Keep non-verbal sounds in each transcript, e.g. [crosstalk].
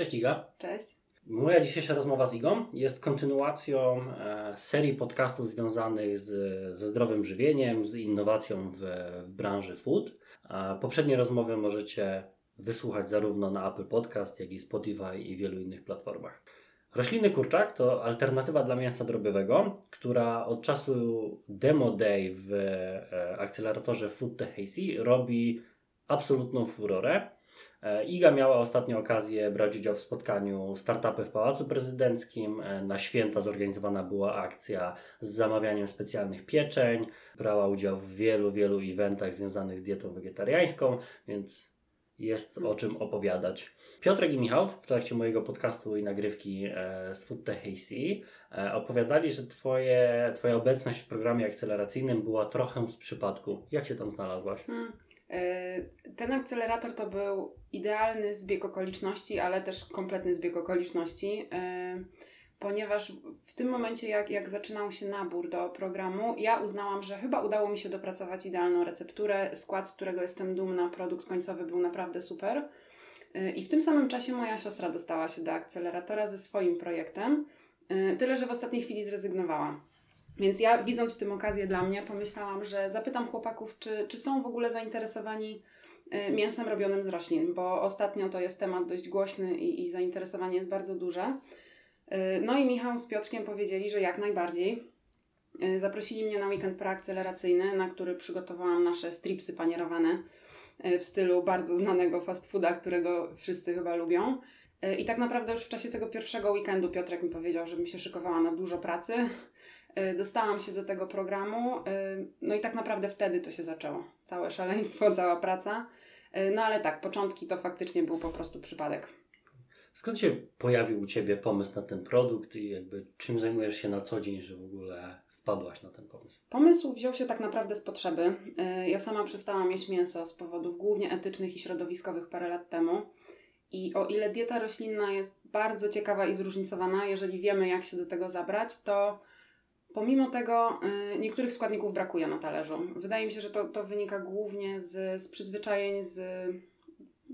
Cześć Iga. Cześć. Moja dzisiejsza rozmowa z Igą jest kontynuacją e, serii podcastów związanych z, ze zdrowym żywieniem, z innowacją w, w branży food. Poprzednie rozmowy możecie wysłuchać zarówno na Apple Podcast, jak i Spotify i wielu innych platformach. Roślinny kurczak to alternatywa dla mięsa drobiowego, która od czasu Demo Day w e, akceleratorze Food to Hazy robi absolutną furorę. E, Iga miała ostatnio okazję brać udział w spotkaniu startupy w Pałacu Prezydenckim. E, na święta zorganizowana była akcja z zamawianiem specjalnych pieczeń. Brała udział w wielu, wielu eventach związanych z dietą wegetariańską, więc jest o czym opowiadać. Piotrek i Michał w trakcie mojego podcastu i nagrywki e, z Food Tech opowiadali, że twoje, Twoja obecność w programie akceleracyjnym była trochę z przypadku. Jak się tam znalazłaś? Hmm. Ten akcelerator to był idealny zbieg okoliczności, ale też kompletny zbieg okoliczności, ponieważ w tym momencie, jak, jak zaczynał się nabór do programu, ja uznałam, że chyba udało mi się dopracować idealną recepturę, skład, z którego jestem dumna, produkt końcowy był naprawdę super. Y, I w tym samym czasie moja siostra dostała się do akceleratora ze swoim projektem, tyle że w ostatniej chwili zrezygnowała. Więc ja, widząc w tym okazję dla mnie, pomyślałam, że zapytam chłopaków, czy, czy są w ogóle zainteresowani y, mięsem robionym z roślin, bo ostatnio to jest temat dość głośny i, i zainteresowanie jest bardzo duże. Y, no i Michał z Piotrkiem powiedzieli, że jak najbardziej. Y, zaprosili mnie na weekend preakceleracyjny, na który przygotowałam nasze stripsy panierowane w stylu bardzo znanego fast fooda, którego wszyscy chyba lubią. I tak naprawdę już w czasie tego pierwszego weekendu Piotrek mi powiedział, żebym się szykowała na dużo pracy, dostałam się do tego programu, y, no i tak naprawdę wtedy to się zaczęło. Całe szaleństwo, [laughs] cała praca. Y, no ale tak, początki to faktycznie był po prostu przypadek. Skąd się pojawił u Ciebie pomysł na ten produkt i jakby czym zajmujesz się na co dzień, że w ogóle wpadłaś na ten pomysł? Pomysł wziął się tak naprawdę z potrzeby. Ja sama przestałam jeść mięso z powodów głównie etycznych i środowiskowych parę lat temu. I o ile dieta roślinna jest bardzo ciekawa i zróżnicowana, jeżeli wiemy jak się do tego zabrać, to Pomimo tego y, niektórych składników brakuje na talerzu. Wydaje mi się, że to, to wynika głównie z, z przyzwyczajeń, z,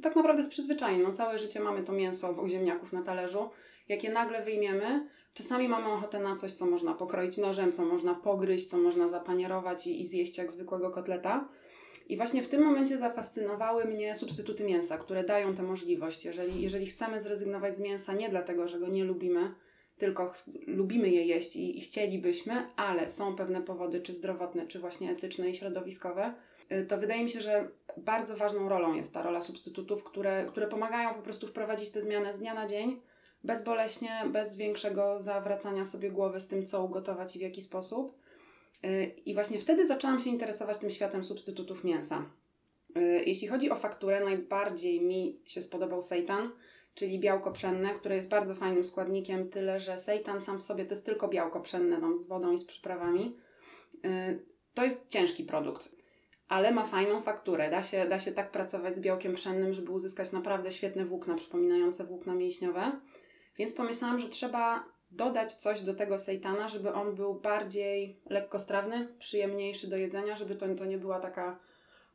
tak naprawdę z przyzwyczajeń. No, całe życie mamy to mięso obok ziemniaków na talerzu. Jak je nagle wyjmiemy, czasami mamy ochotę na coś, co można pokroić nożem, co można pogryźć, co można zapanierować i, i zjeść jak zwykłego kotleta. I właśnie w tym momencie zafascynowały mnie substytuty mięsa, które dają tę możliwość. Jeżeli, jeżeli chcemy zrezygnować z mięsa nie dlatego, że go nie lubimy, tylko lubimy je jeść i, i chcielibyśmy, ale są pewne powody, czy zdrowotne, czy właśnie etyczne i środowiskowe, y, to wydaje mi się, że bardzo ważną rolą jest ta rola substytutów, które, które pomagają po prostu wprowadzić tę zmianę z dnia na dzień, bezboleśnie, bez większego zawracania sobie głowy z tym, co ugotować i w jaki sposób. Y, I właśnie wtedy zaczęłam się interesować tym światem substytutów mięsa. Y, jeśli chodzi o fakturę, najbardziej mi się spodobał seitan czyli białko pszenne, które jest bardzo fajnym składnikiem, tyle że seitan sam w sobie to jest tylko białko pszenne tam z wodą i z przyprawami. Y, to jest ciężki produkt, ale ma fajną fakturę. Da się, da się tak pracować z białkiem pszennym, żeby uzyskać naprawdę świetne włókna przypominające włókna mięśniowe. Więc pomyślałam, że trzeba dodać coś do tego seitana, żeby on był bardziej lekkostrawny, przyjemniejszy do jedzenia, żeby to, to nie była taka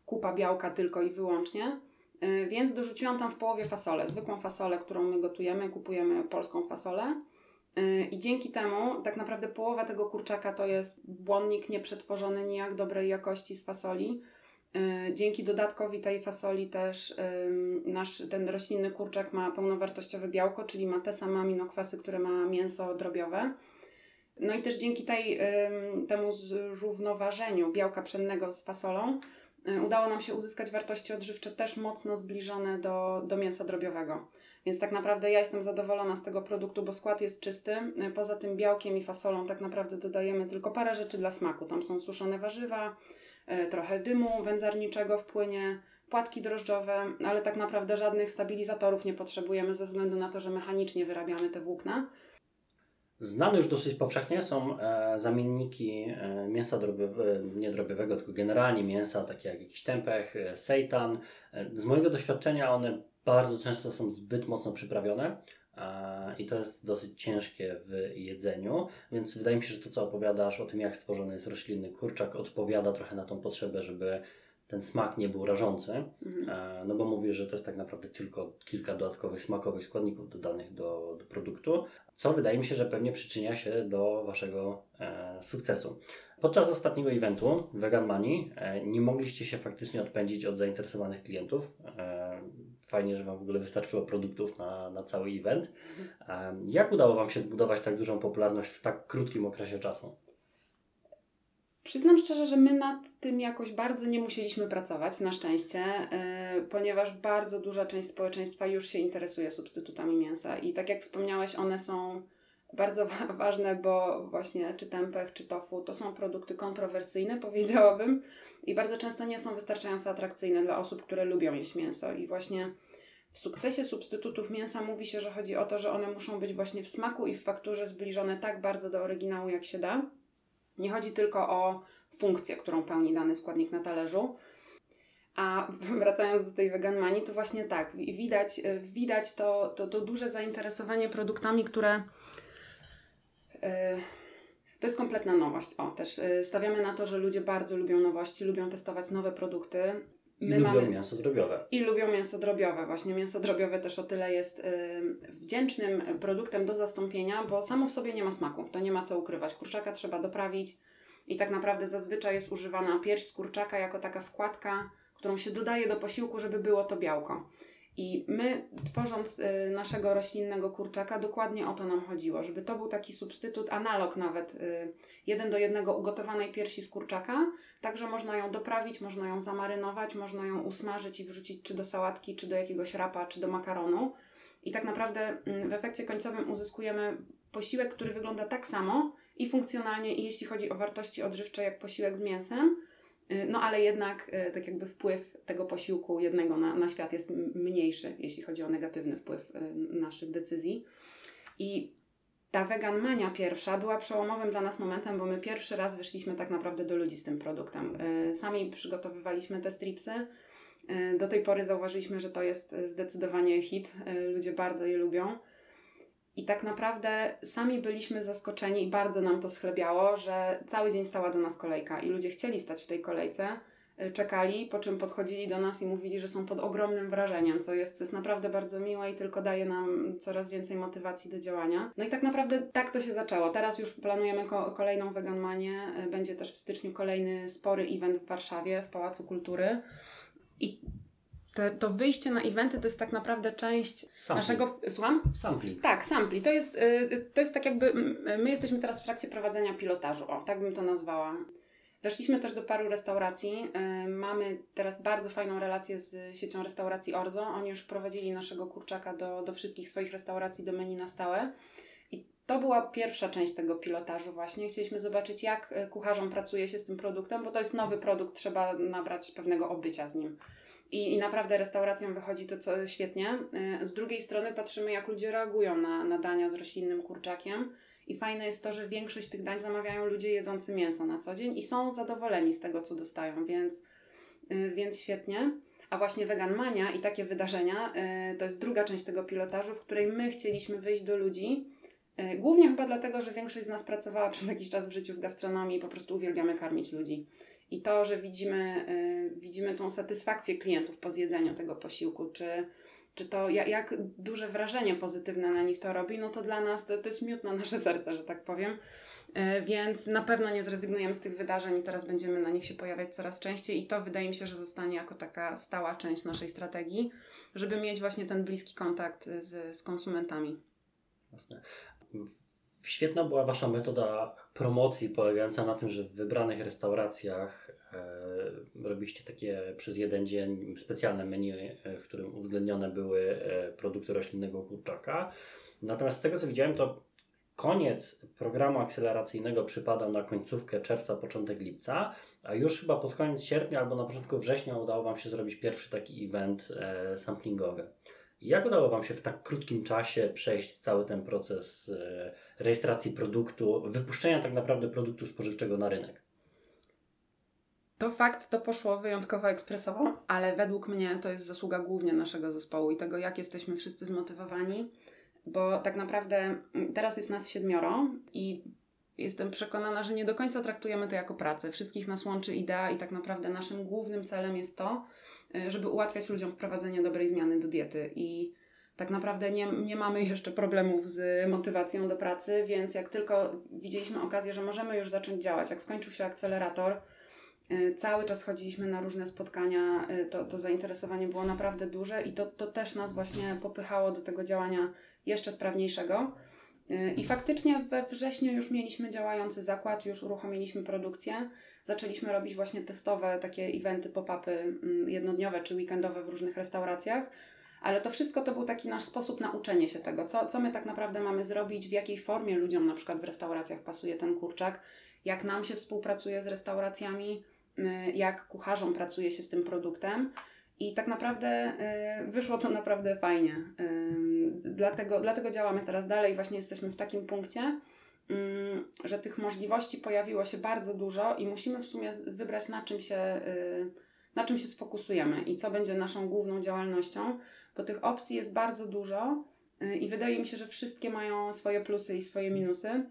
kupa białka tylko i wyłącznie. Y, więc dorzuciłam tam w połowie fasolę, zwykłą fasolę, którą my gotujemy, kupujemy polską fasolę. Y, I dzięki temu tak naprawdę połowa tego kurczaka to jest błonnik nieprzetworzony nijak dobrej jakości z fasoli. Y, dzięki dodatkowi tej fasoli też nasz ten roślinny kurczak ma pełnowartościowe białko, czyli ma te same aminokwasy, które ma mięso drobiowe. No i też dzięki tej, temu zrównoważeniu białka pszennego z fasolą udało nam się uzyskać wartości odżywcze też mocno zbliżone do, do mięsa drobiowego. Więc tak naprawdę ja jestem zadowolona z tego produktu, bo skład jest czysty. Y, poza tym białkiem i fasolą tak naprawdę dodajemy tylko parę rzeczy dla smaku. Tam są suszone warzywa, y, trochę dymu wędzarniczego wpłynie, płatki drożdżowe, ale tak naprawdę żadnych stabilizatorów nie potrzebujemy ze względu na to, że mechanicznie wyrabiamy te włókna. Znane już dosyć powszechnie są e, zamienniki e, mięsa drobiowe, nie drobiowego, tylko generalnie mięsa, takie jak jakiś tempeh, e, seitan. Z mojego doświadczenia one bardzo często są zbyt mocno przyprawione i to jest dosyć ciężkie w jedzeniu, więc wydaje mi się, że to co opowiadasz o tym, jak stworzony jest roślinny kurczak, odpowiada trochę na tą potrzebę, żeby ten smak nie był rażący, Mhm. e, no bo mówię, że to jest tak naprawdę tylko kilka dodatkowych smakowych składników dodanych do, do produktu, co wydaje mi się, że pewnie przyczynia się do Waszego e, sukcesu. Podczas ostatniego eventu Vegan Money e, nie mogliście się faktycznie odpędzić od zainteresowanych klientów. E, fajnie, że Wam w ogóle wystarczyło produktów na, na cały event. E, jak udało Wam się zbudować tak dużą popularność w tak krótkim okresie czasu? Przyznam szczerze, że my nad tym jakoś bardzo nie musieliśmy pracować, na szczęście, yy, ponieważ bardzo duża część społeczeństwa już się interesuje substytutami mięsa. I tak jak wspomniałeś, one są bardzo wa- [laughs] ważne, bo właśnie czy tempeh, czy tofu to są produkty kontrowersyjne, [laughs] powiedziałabym, i bardzo często nie są wystarczająco atrakcyjne dla osób, które lubią jeść mięso. I właśnie w sukcesie substytutów mięsa mówi się, że chodzi o to, że one muszą być właśnie w smaku i w fakturze zbliżone tak bardzo do oryginału, jak się da. Nie chodzi tylko o funkcję, którą pełni dany składnik na talerzu. A [laughs] wracając do tej veganmanii, to właśnie tak, wi- widać, y, widać to, to, to duże zainteresowanie produktami, które. y, To jest kompletna nowość. O, też y, stawiamy na to, że ludzie bardzo lubią nowości, lubią testować nowe produkty. I lubią mięso drobiowe. I lubią mięso drobiowe. Właśnie mięso drobiowe też o tyle jest y, wdzięcznym produktem do zastąpienia, bo samo w sobie nie ma smaku. To nie ma co ukrywać. Kurczaka trzeba doprawić i tak naprawdę zazwyczaj jest używana pierś z kurczaka jako taka wkładka, którą się dodaje do posiłku, żeby było to białko. I my, tworząc y, naszego roślinnego kurczaka, dokładnie o to nam chodziło, żeby to był taki substytut, analog nawet y, jeden do jednego ugotowanej piersi z kurczaka, Także można ją doprawić, można ją zamarynować, można ją usmażyć i wrzucić czy do sałatki, czy do jakiegoś rapa, czy do makaronu. I tak naprawdę mm, w efekcie końcowym uzyskujemy posiłek, który wygląda tak samo i funkcjonalnie, i jeśli chodzi o wartości odżywcze, jak posiłek z mięsem. Y, No ale jednak y, tak jakby wpływ tego posiłku jednego na, na świat jest mniejszy, jeśli chodzi o negatywny wpływ y, naszych decyzji. I ta veganmania pierwsza była przełomowym dla nas momentem, bo my pierwszy raz wyszliśmy tak naprawdę do ludzi z tym produktem. Sami przygotowywaliśmy te stripsy. Do tej pory zauważyliśmy, że to jest zdecydowanie hit. Ludzie bardzo je lubią. I tak naprawdę sami byliśmy zaskoczeni i bardzo nam to schlebiało, że cały dzień stała do nas kolejka i ludzie chcieli stać w tej kolejce, y, czekali, po czym podchodzili do nas i mówili, że są pod ogromnym wrażeniem, co jest, co jest naprawdę bardzo miłe i tylko daje nam coraz więcej motywacji do działania. No i tak naprawdę tak to się zaczęło. Teraz już planujemy ko- kolejną veganmanię. Y, Będzie też w styczniu kolejny spory event w Warszawie, w Pałacu Kultury. I te, to wyjście na eventy to jest tak naprawdę część Sampling. naszego... Słucham? Sampling. Tak, sampli. To jest, y, to jest tak jakby, my jesteśmy teraz w trakcie prowadzenia pilotażu, o, tak bym to nazwała. Weszliśmy też do paru restauracji. y, Mamy teraz bardzo fajną relację z siecią restauracji Orzo. Oni już wprowadzili naszego kurczaka do, do wszystkich swoich restauracji, do menu na stałe. I to była pierwsza część tego pilotażu właśnie. Chcieliśmy zobaczyć, jak y, kucharzom pracuje się z tym produktem, bo to jest nowy produkt, trzeba nabrać pewnego obycia z nim. I, I naprawdę restauracjom wychodzi to co, świetnie. Y, Z drugiej strony patrzymy, jak ludzie reagują na, na dania z roślinnym kurczakiem. I fajne jest to, że większość tych dań zamawiają ludzie jedzący mięso na co dzień i są zadowoleni z tego, co dostają, więc, y, więc świetnie. A właśnie Veganmania i takie wydarzenia y, to jest druga część tego pilotażu, w której my chcieliśmy wyjść do ludzi. Głównie chyba dlatego, że większość z nas pracowała przez jakiś czas w życiu w gastronomii i po prostu uwielbiamy karmić ludzi. I to, że widzimy, y, widzimy tą satysfakcję klientów po zjedzeniu tego posiłku, czy, czy to jak, duże wrażenie pozytywne na nich to robi, no to dla nas to, to jest miód na nasze [laughs] serce, że tak powiem. Y, Więc na pewno nie zrezygnujemy z tych wydarzeń i teraz będziemy na nich się pojawiać coraz częściej i to wydaje mi się, że zostanie jako taka stała część naszej strategii, żeby mieć właśnie ten bliski kontakt z, z konsumentami. Jasne. Świetna była Wasza metoda promocji, polegająca na tym, że w wybranych restauracjach e, robiliście takie przez jeden dzień specjalne menu, e, w którym uwzględnione były e, produkty roślinnego kurczaka. Natomiast z tego co widziałem, to koniec programu akceleracyjnego przypadał na końcówkę czerwca, początek lipca, a już chyba pod koniec sierpnia albo na początku września udało Wam się zrobić pierwszy taki event e, samplingowy. Jak udało Wam się w tak krótkim czasie przejść cały ten proces e, rejestracji produktu, wypuszczenia tak naprawdę produktu spożywczego na rynek? To fakt, to poszło wyjątkowo ekspresowo, ale według mnie to jest zasługa głównie naszego zespołu i tego, jak jesteśmy wszyscy zmotywowani, bo tak naprawdę mm, teraz jest nas siedmioro i jestem przekonana, że nie do końca traktujemy to jako pracę. Wszystkich nas łączy idea i tak naprawdę naszym głównym celem jest to, y, żeby ułatwiać ludziom wprowadzenie dobrej zmiany do diety i tak naprawdę nie, nie mamy [laughs] jeszcze problemów z motywacją do pracy, więc jak tylko widzieliśmy okazję, że możemy już zacząć działać, jak skończył się akcelerator, y, cały czas chodziliśmy na różne spotkania, y, to, to zainteresowanie było naprawdę duże i to, to też nas właśnie popychało do tego działania jeszcze sprawniejszego. Y, I faktycznie we wrześniu już mieliśmy działający zakład, już uruchomiliśmy produkcję. Zaczęliśmy robić właśnie testowe takie eventy, pop-upy mm, jednodniowe czy weekendowe w różnych restauracjach. Ale to wszystko to był taki nasz sposób na uczenie się tego, co, co my tak naprawdę mamy zrobić, w jakiej formie ludziom na przykład w restauracjach pasuje ten kurczak, jak nam się współpracuje z restauracjami, y, jak kucharzom pracuje się z tym produktem. I tak naprawdę y, wyszło to naprawdę fajnie. Y, dlatego, dlatego działamy teraz dalej. Właśnie jesteśmy w takim punkcie, y, że tych możliwości pojawiło się bardzo dużo i musimy w sumie wybrać, na czym się, na czym się sfokusujemy i co będzie naszą główną działalnością, bo tych opcji jest bardzo dużo i wydaje mi się, że wszystkie mają swoje plusy i swoje minusy.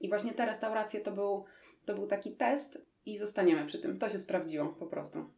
I właśnie te restauracje to był, to był taki test i zostaniemy przy tym. To się sprawdziło po prostu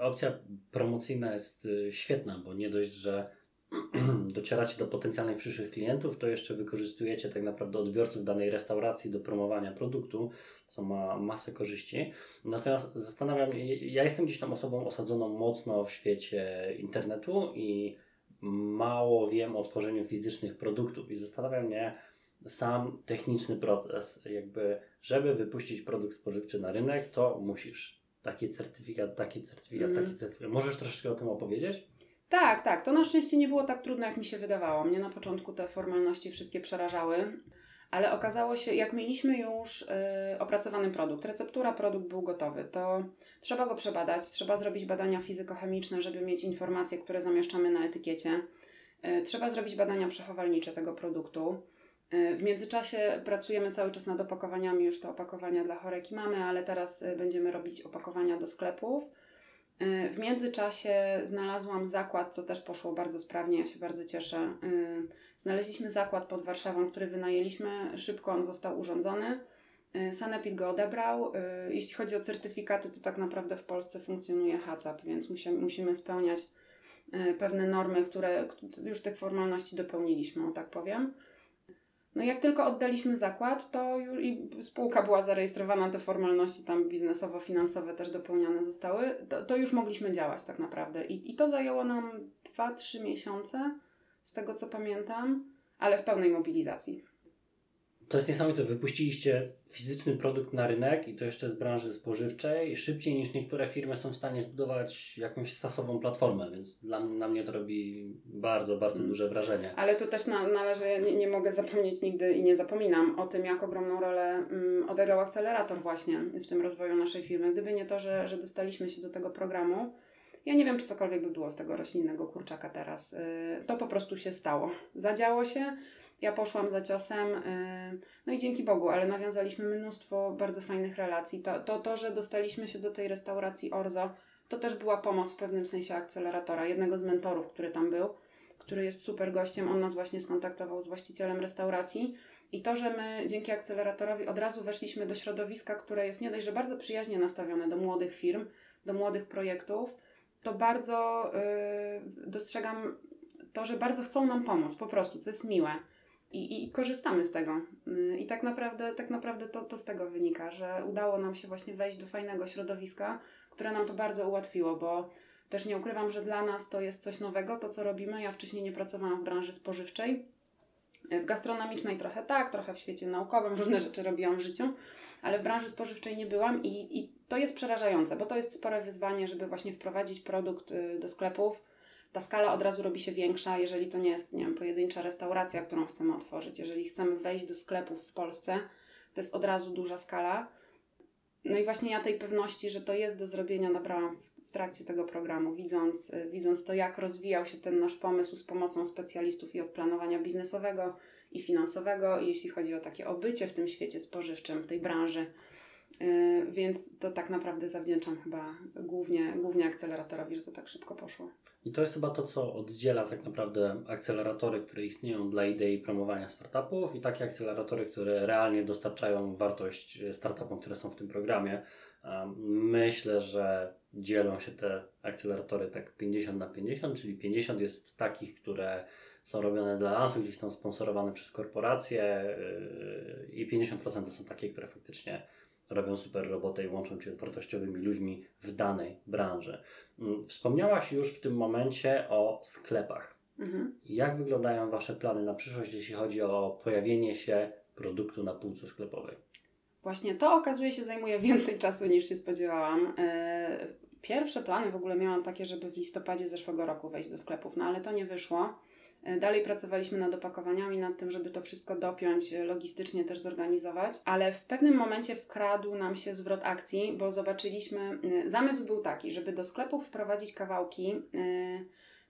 opcja promocyjna jest y, świetna, bo nie dość, że [clears throat] docieracie do potencjalnych przyszłych klientów, to jeszcze wykorzystujecie tak naprawdę odbiorców danej restauracji do promowania produktu, co ma masę korzyści. Natomiast zastanawiam się, ja jestem gdzieś tam osobą osadzoną mocno w świecie internetu i mało wiem o tworzeniu fizycznych produktów i zastanawia mnie sam techniczny proces, jakby żeby wypuścić produkt spożywczy na rynek, to musisz taki certyfikat, taki certyfikat, mm. taki certyfikat. Możesz troszeczkę o tym opowiedzieć? Tak, tak. To na szczęście nie było tak trudno, jak mi się wydawało. Mnie na początku te formalności wszystkie przerażały, ale okazało się, jak mieliśmy już yy, opracowany produkt, receptura, produkt był gotowy, to trzeba go przebadać, trzeba zrobić badania fizykochemiczne, żeby mieć informacje, które zamieszczamy na etykiecie. Yy, trzeba zrobić badania przechowalnicze tego produktu. W międzyczasie pracujemy cały czas nad opakowaniami, już te opakowania dla choreki mamy, ale teraz y, będziemy robić opakowania do sklepów. Y, w międzyczasie znalazłam zakład, co też poszło bardzo sprawnie, ja się bardzo cieszę. Znaleźliśmy zakład pod Warszawą, który wynajęliśmy, szybko on został urządzony. Sanepid go odebrał. Jeśli chodzi o certyfikaty, to tak naprawdę w Polsce funkcjonuje HACCP, więc musimy, musimy spełniać pewne normy, które już tych formalności dopełniliśmy, o tak powiem. No jak tylko oddaliśmy zakład, to już i spółka była zarejestrowana, te formalności tam biznesowo-finansowe też dopełnione zostały, to, to już mogliśmy działać tak naprawdę. I, I to zajęło nam 2-3 miesiące, z tego co pamiętam, ale w pełnej mobilizacji. To jest niesamowite. Wypuściliście fizyczny produkt na rynek i to jeszcze z branży spożywczej szybciej niż niektóre firmy są w stanie zbudować jakąś sasową platformę, więc dla, na mnie to robi bardzo, bardzo mm. duże wrażenie. Ale to też na, należy, nie, nie, mogę zapomnieć nigdy i nie zapominam o tym, jak ogromną rolę um, odegrał akcelerator właśnie w tym rozwoju naszej firmy. Gdyby nie to, że, że dostaliśmy się do tego programu, ja nie wiem, czy cokolwiek by było z tego roślinnego kurczaka teraz. Yy, to po prostu się stało. Zadziało się ja poszłam za ciosem, y, no i dzięki Bogu, ale nawiązaliśmy mnóstwo bardzo fajnych relacji. To, to, to, że dostaliśmy się do tej restauracji Orzo, to też była pomoc w pewnym sensie akceleratora, jednego z mentorów, który tam był, który jest super gościem. On nas właśnie skontaktował z właścicielem restauracji. I to, że my dzięki akceleratorowi od razu weszliśmy do środowiska, które jest nie dość, że bardzo przyjaźnie nastawione do młodych firm, do młodych projektów, to bardzo yy, dostrzegam to, że bardzo chcą nam pomóc, po prostu, co jest miłe i, i korzystamy z tego. Y, I tak naprawdę, tak naprawdę to, to z tego wynika, że udało nam się właśnie wejść do fajnego środowiska, które nam to bardzo ułatwiło, bo też nie ukrywam, że dla nas to jest coś nowego, to co robimy. Ja wcześniej nie pracowałam w branży spożywczej. W gastronomicznej trochę tak, trochę w świecie naukowym, [laughs] różne rzeczy robiłam w życiu, ale w branży spożywczej nie byłam i, i to jest przerażające, bo to jest spore wyzwanie, żeby właśnie wprowadzić produkt y, do sklepów ta skala od razu robi się większa, jeżeli to nie jest, nie wiem, pojedyncza restauracja, którą chcemy otworzyć. Jeżeli chcemy wejść do sklepów w Polsce, to jest od razu duża skala. No i właśnie ja tej pewności, że to jest do zrobienia, nabrałam w trakcie tego programu, widząc, widząc to, jak rozwijał się ten nasz pomysł z pomocą specjalistów i od planowania biznesowego i finansowego, i jeśli chodzi o takie obycie w tym świecie spożywczym, w tej branży. Yy, więc to tak naprawdę zawdzięczam chyba głównie, głównie akceleratorowi, że to tak szybko poszło. I to jest chyba to, co oddziela tak naprawdę akceleratory, które istnieją dla idei promowania startupów i takie akceleratory, które realnie dostarczają wartość startupom, które są w tym programie. Myślę, że dzielą się te akceleratory tak 50 na 50, czyli 50 jest takich, które są robione dla nas, gdzieś tam sponsorowane przez korporacje yy, i 50% to są takie, które faktycznie robią super robotę i łączą Cię z wartościowymi ludźmi w danej branży. Mm, wspomniałaś już w tym momencie o sklepach. Mhm. Jak wyglądają Wasze plany na przyszłość, jeśli chodzi o pojawienie się produktu na półce sklepowej? Właśnie to okazuje się zajmuje więcej czasu niż się spodziewałam. E, pierwsze plany w ogóle miałam takie, żeby w listopadzie zeszłego roku wejść do sklepów, no ale to nie wyszło. E, dalej pracowaliśmy nad opakowaniami, nad tym, żeby to wszystko dopiąć, e, logistycznie też zorganizować, ale w pewnym momencie wkradł nam się zwrot akcji, bo zobaczyliśmy, zamysł był taki, żeby do sklepów wprowadzić kawałki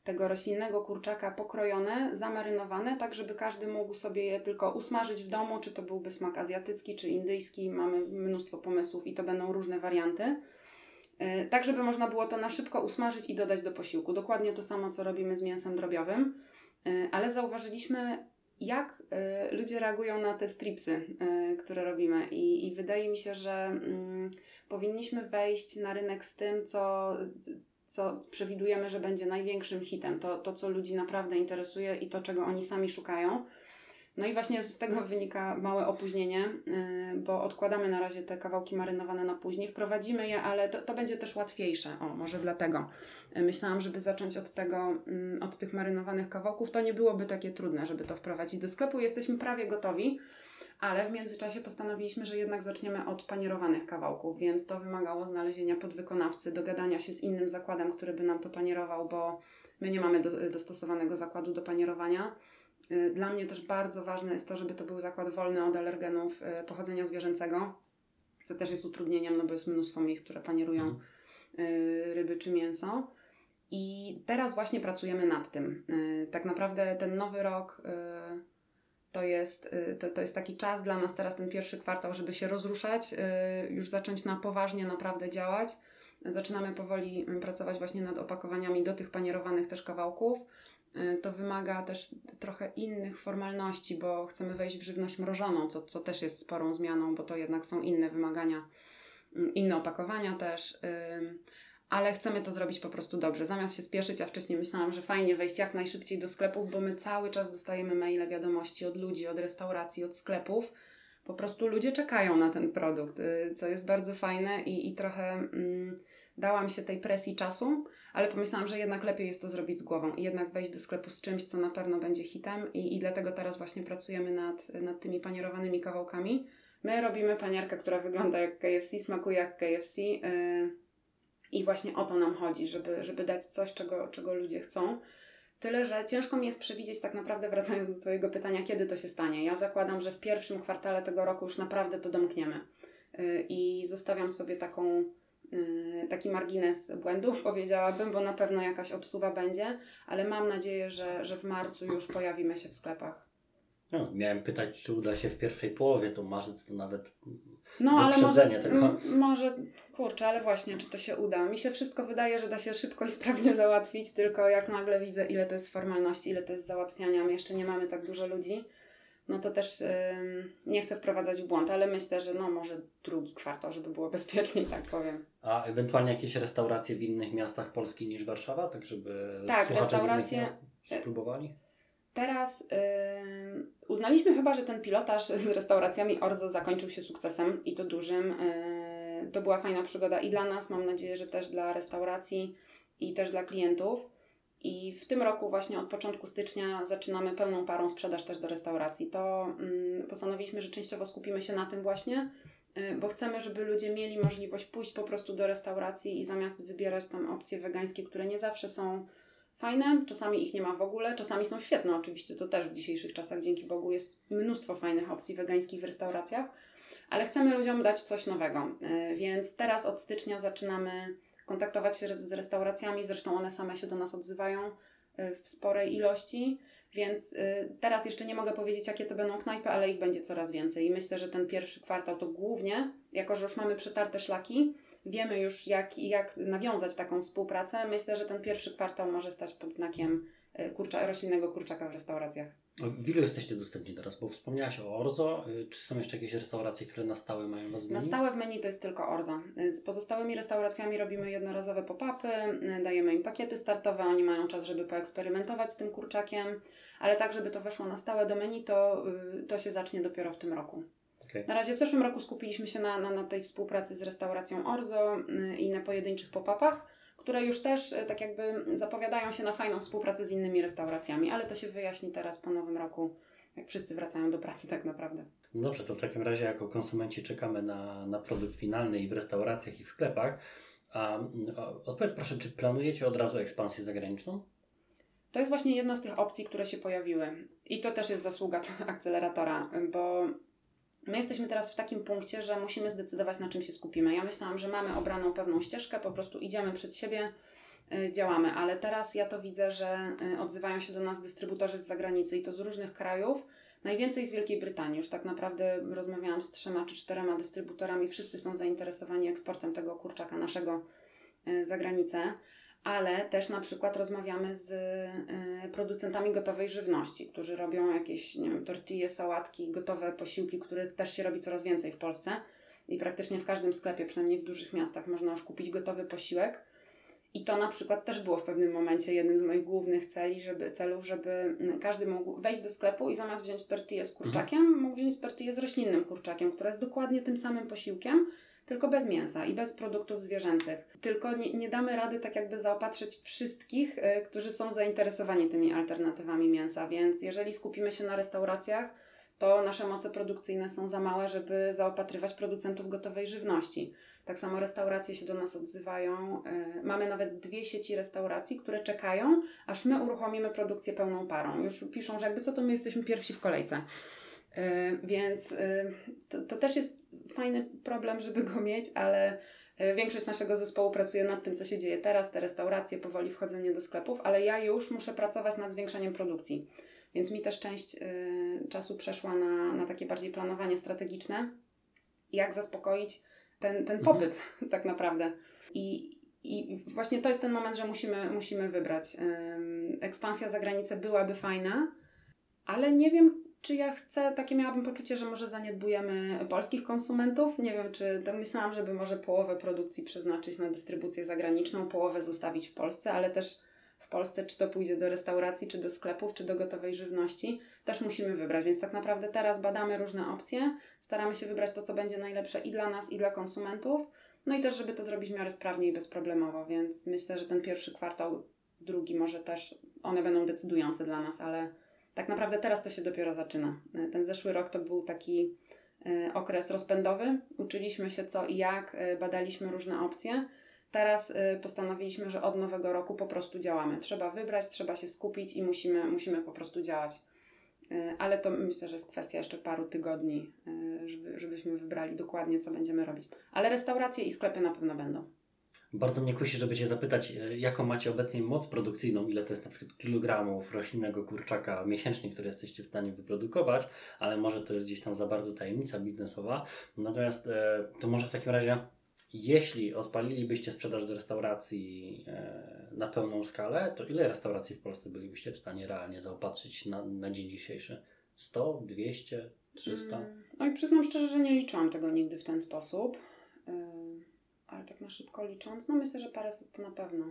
tego roślinnego kurczaka pokrojone, zamarynowane, tak żeby każdy mógł sobie je tylko usmażyć w domu, czy to byłby smak azjatycki, czy indyjski. Mamy mnóstwo pomysłów i to będą różne warianty. E, tak, żeby można było to na szybko usmażyć i dodać do posiłku. Dokładnie to samo, co robimy z mięsem drobiowym, e, ale zauważyliśmy, jak e, ludzie reagują na te stripsy, które robimy, i, i wydaje mi się, że mm, powinniśmy wejść na rynek z tym, co co przewidujemy, że będzie największym hitem, to, to co ludzi naprawdę interesuje i to, czego oni sami szukają. No i właśnie z tego wynika małe opóźnienie, yy, bo odkładamy na razie te kawałki marynowane na później, wprowadzimy je, ale to, to będzie też łatwiejsze. O, może dlatego. Yy, myślałam, żeby zacząć od tego, yy, od tych marynowanych kawałków, to nie byłoby takie trudne, żeby to wprowadzić do sklepu. Jesteśmy prawie gotowi ale w międzyczasie postanowiliśmy, że jednak zaczniemy od panierowanych kawałków, więc to wymagało znalezienia podwykonawcy, dogadania się z innym zakładem, który by nam to panierował, bo my nie mamy do, dostosowanego zakładu do panierowania. Y, dla mnie też bardzo ważne jest to, żeby to był zakład wolny od alergenów y, pochodzenia zwierzęcego, co też jest utrudnieniem, no bo jest mnóstwo miejsc, które panierują mhm. Y, ryby czy mięso. I teraz właśnie pracujemy nad tym. Tak naprawdę ten nowy rok to jest, to, to jest taki czas dla nas teraz, ten pierwszy kwartał, żeby się rozruszać, już zacząć na poważnie naprawdę działać. Zaczynamy powoli y, pracować właśnie nad opakowaniami do tych panierowanych też kawałków. To wymaga też trochę innych formalności, bo chcemy wejść w żywność mrożoną, co, co też jest sporą zmianą, bo to jednak są inne wymagania, inne opakowania też ale chcemy to zrobić po prostu dobrze. Zamiast się spieszyć, a wcześniej myślałam, że fajnie wejść jak najszybciej do sklepów, bo my cały czas dostajemy maile, wiadomości od ludzi, od restauracji, od sklepów. Po prostu ludzie czekają na ten produkt, y, co jest bardzo fajne i, i trochę mm, dałam się tej presji czasu, ale pomyślałam, że jednak lepiej jest to zrobić z głową i jednak wejść do sklepu z czymś, co na pewno będzie hitem i, i dlatego teraz właśnie pracujemy nad, nad tymi panierowanymi kawałkami. My robimy panierkę, która wygląda jak KFC, smakuje jak KFC. Yy, i właśnie o to nam chodzi, żeby, żeby dać coś, czego, czego ludzie chcą. Tyle, że ciężko mi jest przewidzieć, tak naprawdę, wracając do Twojego pytania, kiedy to się stanie. Ja zakładam, że w pierwszym kwartale tego roku już naprawdę to domkniemy. Y, I zostawiam sobie taką, taki margines błędu, [laughs] powiedziałabym, bo na pewno jakaś obsuwa będzie, ale mam nadzieję, że, że w marcu już pojawimy się w sklepach. No, miałem pytać, czy uda się w pierwszej połowie, to marzec to nawet no, ale może, tego. może, kurczę, ale właśnie, czy to się uda? Mi się wszystko wydaje, że da się szybko i sprawnie [laughs] załatwić, tylko jak nagle widzę, ile to jest formalności, ile to jest załatwiania, my jeszcze nie mamy tak dużo ludzi, no to też yy, nie chcę wprowadzać w błąd, ale myślę, że no może drugi kwartał, żeby było [laughs] bezpieczniej, tak powiem. A ewentualnie jakieś restauracje w innych miastach Polski niż Warszawa, tak żeby tak, restauracje spróbowali? Teraz yy, uznaliśmy chyba, że ten pilotaż z restauracjami Orzo zakończył się sukcesem i to dużym. Yy, to była fajna przygoda i dla nas, mam nadzieję, że też dla restauracji i też dla klientów. I w tym roku właśnie od początku stycznia zaczynamy pełną parą sprzedaż też do restauracji. To yy, postanowiliśmy, że częściowo skupimy się na tym właśnie, y, bo chcemy, żeby ludzie mieli możliwość pójść po prostu do restauracji i zamiast wybierać tam opcje wegańskie, które nie zawsze są fajne, czasami ich nie ma w ogóle, czasami są świetne oczywiście, to też w dzisiejszych czasach dzięki Bogu jest mnóstwo fajnych opcji wegańskich w restauracjach, ale chcemy ludziom dać coś nowego, y, więc teraz od stycznia zaczynamy kontaktować się z restauracjami, zresztą one same się do nas odzywają y, w sporej ilości, więc y, teraz jeszcze nie mogę powiedzieć, jakie to będą knajpy, ale ich będzie coraz więcej. I myślę, że ten pierwszy kwartał to głównie jako że już mamy przetarte szlaki, wiemy już jak, jak nawiązać taką współpracę, myślę, że ten pierwszy kwartał może stać pod znakiem kurcza, roślinnego kurczaka w restauracjach. W ilu jesteście dostępni teraz? Bo wspomniałaś o Orzo. Y, czy są jeszcze jakieś restauracje, które na stałe mają Was? Na stałe w menu to jest tylko Orza. Z pozostałymi restauracjami robimy jednorazowe pop-upy, dajemy im pakiety startowe, oni mają czas, żeby poeksperymentować z tym kurczakiem, ale tak, żeby to weszło na stałe do menu, to, y, to się zacznie dopiero w tym roku. Okay. Na razie w zeszłym roku skupiliśmy się na, na, na tej współpracy z restauracją Orzo y, i na pojedynczych pop-upach, które już też tak jakby zapowiadają się na fajną współpracę z innymi restauracjami, ale to się wyjaśni teraz po nowym roku jak wszyscy wracają do pracy tak naprawdę. Dobrze, to w takim razie jako konsumenci czekamy na, na produkt finalny i w restauracjach i w sklepach. A, a odpowiedz proszę, czy planujecie od razu ekspansję zagraniczną? To jest właśnie jedna z tych opcji, które się pojawiły. I to też jest zasługa [laughs] akceleratora, bo my jesteśmy teraz w takim punkcie, że musimy zdecydować, na czym się skupimy. Ja myślałam, że mamy obraną pewną ścieżkę, po prostu idziemy przed siebie, Y, działamy, ale teraz ja to widzę, że y, odzywają się do nas dystrybutorzy z zagranicy i to z różnych krajów. Najwięcej z Wielkiej Brytanii. Już tak naprawdę rozmawiałam z trzema czy czterema dystrybutorami. Wszyscy są zainteresowani eksportem tego kurczaka naszego y, za granicę. Ale też na przykład rozmawiamy z producentami gotowej żywności, którzy robią jakieś, nie wiem, tortille, sałatki, gotowe posiłki, których też się robi coraz więcej w Polsce. I praktycznie w każdym sklepie, przynajmniej w dużych miastach, można już kupić gotowy posiłek i to na przykład też było w pewnym momencie jednym z moich głównych celi, żeby, celów, żeby każdy mógł wejść do sklepu i zamiast wziąć tortillę z kurczakiem, mhm. mógł wziąć tortillę z roślinnym kurczakiem, która jest dokładnie tym samym posiłkiem, tylko bez mięsa i bez produktów zwierzęcych. Tylko nie, nie damy rady tak jakby zaopatrzyć wszystkich, y, którzy są zainteresowani tymi alternatywami mięsa, więc jeżeli skupimy się na restauracjach, to nasze moce produkcyjne są za małe, żeby zaopatrywać producentów gotowej żywności. Tak samo restauracje się do nas odzywają. E, mamy nawet dwie sieci restauracji, które czekają, aż my uruchomimy produkcję pełną parą. Już piszą, że jakby co to my jesteśmy pierwsi w kolejce. E, więc e, to, to też jest fajny problem, żeby go mieć, ale Większość naszego zespołu pracuje nad tym, co się dzieje teraz, te restauracje, powoli wchodzenie do sklepów, ale ja już muszę pracować nad zwiększeniem produkcji. Więc mi też część y, czasu przeszła na, na takie bardziej planowanie strategiczne, jak zaspokoić ten, ten mhm. popyt mhm. [laughs] tak naprawdę. I, I właśnie to jest ten moment, że musimy, musimy wybrać. ekspansja za granicę byłaby fajna, ale nie wiem, czy ja chcę, takie miałabym poczucie, że może zaniedbujemy polskich konsumentów. Nie wiem, czy to myślałam, żeby może połowę produkcji przeznaczyć na dystrybucję zagraniczną, połowę zostawić w Polsce, ale też w Polsce, czy to pójdzie do restauracji, czy do sklepów, czy do gotowej żywności, też musimy wybrać. Więc tak naprawdę teraz badamy różne opcje, staramy się wybrać to, co będzie najlepsze i dla nas, i dla konsumentów. No i też, żeby to zrobić w miarę sprawnie i bezproblemowo, więc myślę, że ten pierwszy kwartał, drugi może też, one będą decydujące dla nas, ale tak naprawdę teraz to się dopiero zaczyna. Ten zeszły rok to był taki e, okres rozpędowy. Uczyliśmy się co i jak, e, badaliśmy różne opcje. Teraz postanowiliśmy, że od nowego roku po prostu działamy. Trzeba wybrać, trzeba się skupić i musimy, musimy po prostu działać. Ale to myślę, że jest kwestia jeszcze paru tygodni, żeby, żebyśmy wybrali dokładnie, co będziemy robić. Ale restauracje i sklepy na pewno będą. Bardzo mnie kusi, żeby Cię zapytać, jaką macie obecnie moc produkcyjną, ile to jest na przykład kilogramów roślinnego kurczaka miesięcznie, które jesteście w stanie wyprodukować, ale może to jest gdzieś tam za bardzo tajemnica biznesowa. Natomiast e, to może w takim razie jeśli odpalilibyście sprzedaż do restauracji e, na pełną skalę, to ile restauracji w Polsce bylibyście w stanie realnie zaopatrzyć na, na dzień dzisiejszy? 100, 200, 300? Mm, no i przyznam szczerze, że nie liczyłam tego nigdy w ten sposób. Yy, ale tak na szybko licząc, no myślę, że paręset to na pewno.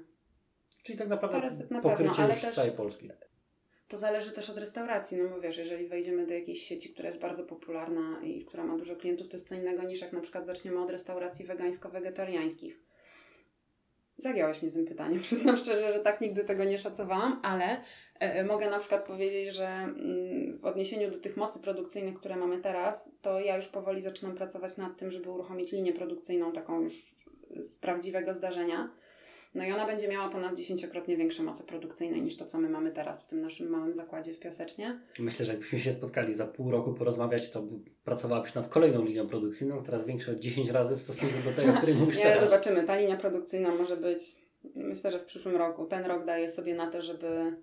Czyli tak naprawdę paręset na pewno, ale też całej Polski. To zależy też od restauracji, no bo wiesz, jeżeli wejdziemy do jakiejś sieci, która jest bardzo popularna i która ma dużo klientów, to jest co innego niż jak na przykład zaczniemy od restauracji wegańsko-wegetariańskich. Zagiąłeś mnie tym pytaniem. [laughs] Przyznam szczerze, że tak nigdy tego nie szacowałam, ale e, e mogę na przykład powiedzieć, że mm, w odniesieniu do tych mocy produkcyjnych, które mamy teraz, to ja już powoli zaczynam pracować nad tym, żeby uruchomić linię produkcyjną taką już z prawdziwego zdarzenia no i ona będzie miała ponad dziesięciokrotnie większe moce produkcyjne niż to, co my mamy teraz w tym naszym małym zakładzie w Piasecznie. Myślę, że jakbyśmy się spotkali za pół roku porozmawiać, to pracowałabyś nad kolejną linią produkcyjną, która jest większa o 10 razy w stosunku do tego, o której [laughs] mówisz Nie, teraz. zobaczymy. Ta linia produkcyjna może być, myślę, że w przyszłym roku. Ten rok daje sobie na to, żeby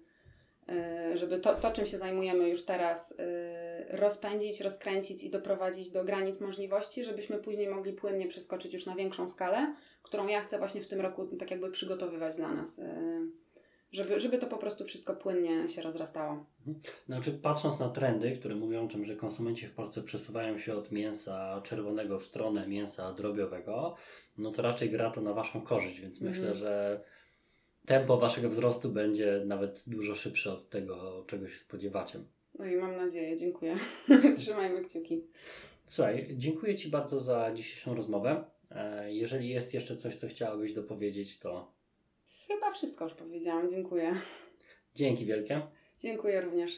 żeby to, to, czym się zajmujemy już teraz, y, rozpędzić, rozkręcić i doprowadzić do granic możliwości, żebyśmy później mogli płynnie przeskoczyć już na większą skalę, którą ja chcę właśnie w tym roku tak jakby przygotowywać dla nas. y, Żeby, żeby to po prostu wszystko płynnie się rozrastało. Znaczy, patrząc na trendy, które mówią o tym, że konsumenci w Polsce przesuwają się od mięsa czerwonego w stronę mięsa drobiowego, no to raczej gra to na Waszą korzyść, więc Mhm. myślę, że tempo Waszego wzrostu będzie nawet dużo szybsze od tego, czego się spodziewacie. No i mam nadzieję, dziękuję. [laughs] Trzymajmy kciuki. Słuchaj, dziękuję Ci bardzo za dzisiejszą rozmowę. E, Jeżeli jest jeszcze coś, co chciałabyś dopowiedzieć, to Chyba wszystko już powiedziałam. Dziękuję. dzięki wielkie. Dziękuję również.